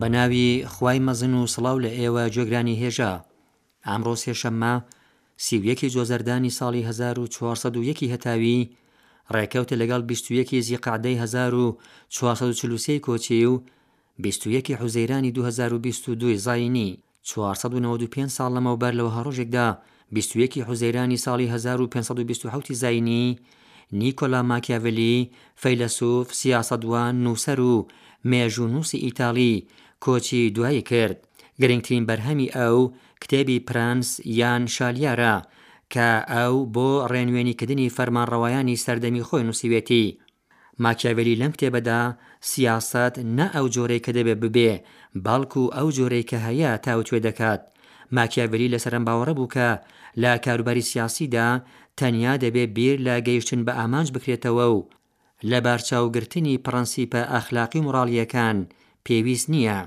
بەناوی خوای مەزن و سڵاو لە ئێوە جێگرانی هێژا ئامڕۆ سێشەممە سیویەکی جۆزەردانی ساڵی 1940 هەتاوی ڕێکەوتە لەگەڵ بیستویەکی زیقعدەی 1940 کۆچی و بیستویەکی حوزەیرانی 2022 زینی چوار سەد و نەوەد و پێنج ساڵ لەمەوبەر لە وەها ڕۆژێکدا، بیست و یەک ی حوزەیرانی ساڵی هەزار و پێنج سەد و بیست و حەوت ی زایینی، نیکۆلا ماکیاڤلی، فەیلەسوف، سیاسەتوان، نووسەر و مێژوونووسی ئیتاڵی، کۆچی دوایی کرد. گرنگترین بەرهەمی ئەو، کتێبی پرەنس، یان شالیار، ە، کە ئەو بۆ ڕێنوێنیکردنی فەرمانڕەوایانی سەردەمی خۆی نووسیوێتی. ماکیاڤێلی لەم کتێبەدا سیاسەت نە ئەو جۆرەی کە دەبێ ببێ، بەڵکو ئەو جۆرەی کە هەیە تاوتوێ دەکات. ماکیاڤێلی لەسەر ئەم باوەڕە بوو کە لە کاروباری سیاسیدا تەنیا دەبێ بیر لە گەیشتن بە ئامانج بکرێتەوە و لەبارچاوگرتنی پڕەنسیپە ئەخلاقی و موڕاڵییەکان پێویست نییە.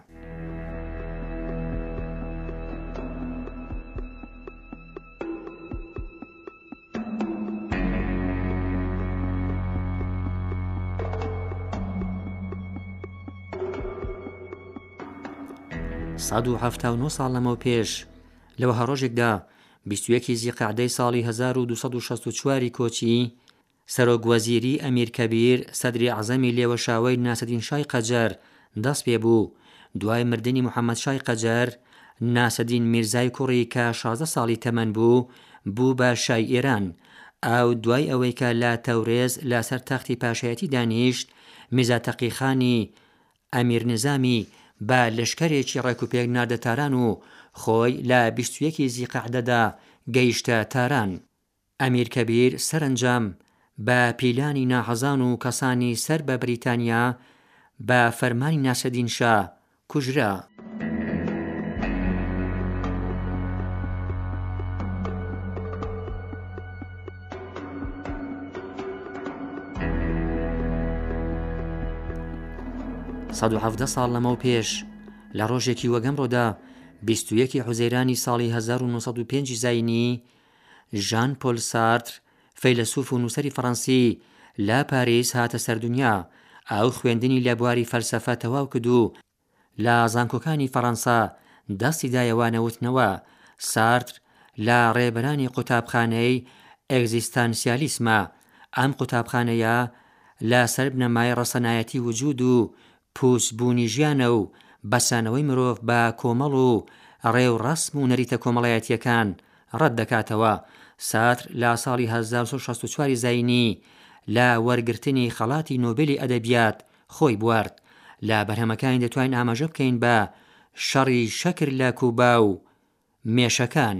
سەد و حەفتا و نۆ ساڵ لەمەو پێش لە وەها ڕۆژێکدا بیست و یەکی زیقەعدەی ساڵی هەزار و دوو سەد و شەست و چواری کۆچی سەرۆک وەزیری ئەمیر کەبیر سەدری ئەعزەمی لێوەشاوەی ناسەدین شای قەجەر دەست پێ بوو. دوای مردنی محەمەد شای قەجەر، ناسەدین میرزای کوڕی کە شازدە ساڵی تەمەن بوو، بوو بە شای ئێران. ئاو دوای ئەوەی کە لە تەورێز لە سەر تەختی پاشایەتی دانیشت، میرزا تەقی خانی ئەمیر نیزامی بە لەشکەرێکی ڕێک و پێک ناردە تاران و خۆی لە بیست و یەکی زیقەعدەدا گەیشتە تاران. ئەمیر کەبیر سەرەنجام بە پیلانی ناحەزان و کەسانی سەر بە بریتانیا بە فەرمانی ناسرەدین شا کوژرا. سەد و حەڤدە ساڵ لەمەو پێش لە ڕۆژێکی وەگەمڕۆدا بیست و یەکی حوزەیرانی ساڵی هەزار و نۆ سەد و پێنجی زاینی ژان پۆل سارتر، فەیلەسوف و نووسەری فەڕەنسی، لە پاریس هاتە سەر دونیا، ئەو خوێندنی لە بواری فەلسەفە تەواو کرد و لە زانکۆکانی فەڕەنسا دەستی دایە وانەوتنەوە، سارتر لە ڕێبەرانی قوتابخانەی ئێگزیستانسیالیسمە، ئەم قوتابخانەیە لە سەر بنەمای ڕەسەنایەتی وجود و پوچ بوونی ژیانە و بەسانەوەی مرۆڤ بە کۆمەڵ و ڕێ و ڕەسم و نەریتە کۆمەڵایەتییەکان ڕەت دەکاتەوە، سارتر لە ساڵی هەزار و سەد و شەست و چوار زاینی لە وەرگرتنی خەڵاتی نۆبێلی ئەدەبیات خۆی بوارد، لە بەرهەمەکانی دەتوانین ئاماژە بکەین بە شەڕی شەکر لە کوبا و مێشەکان.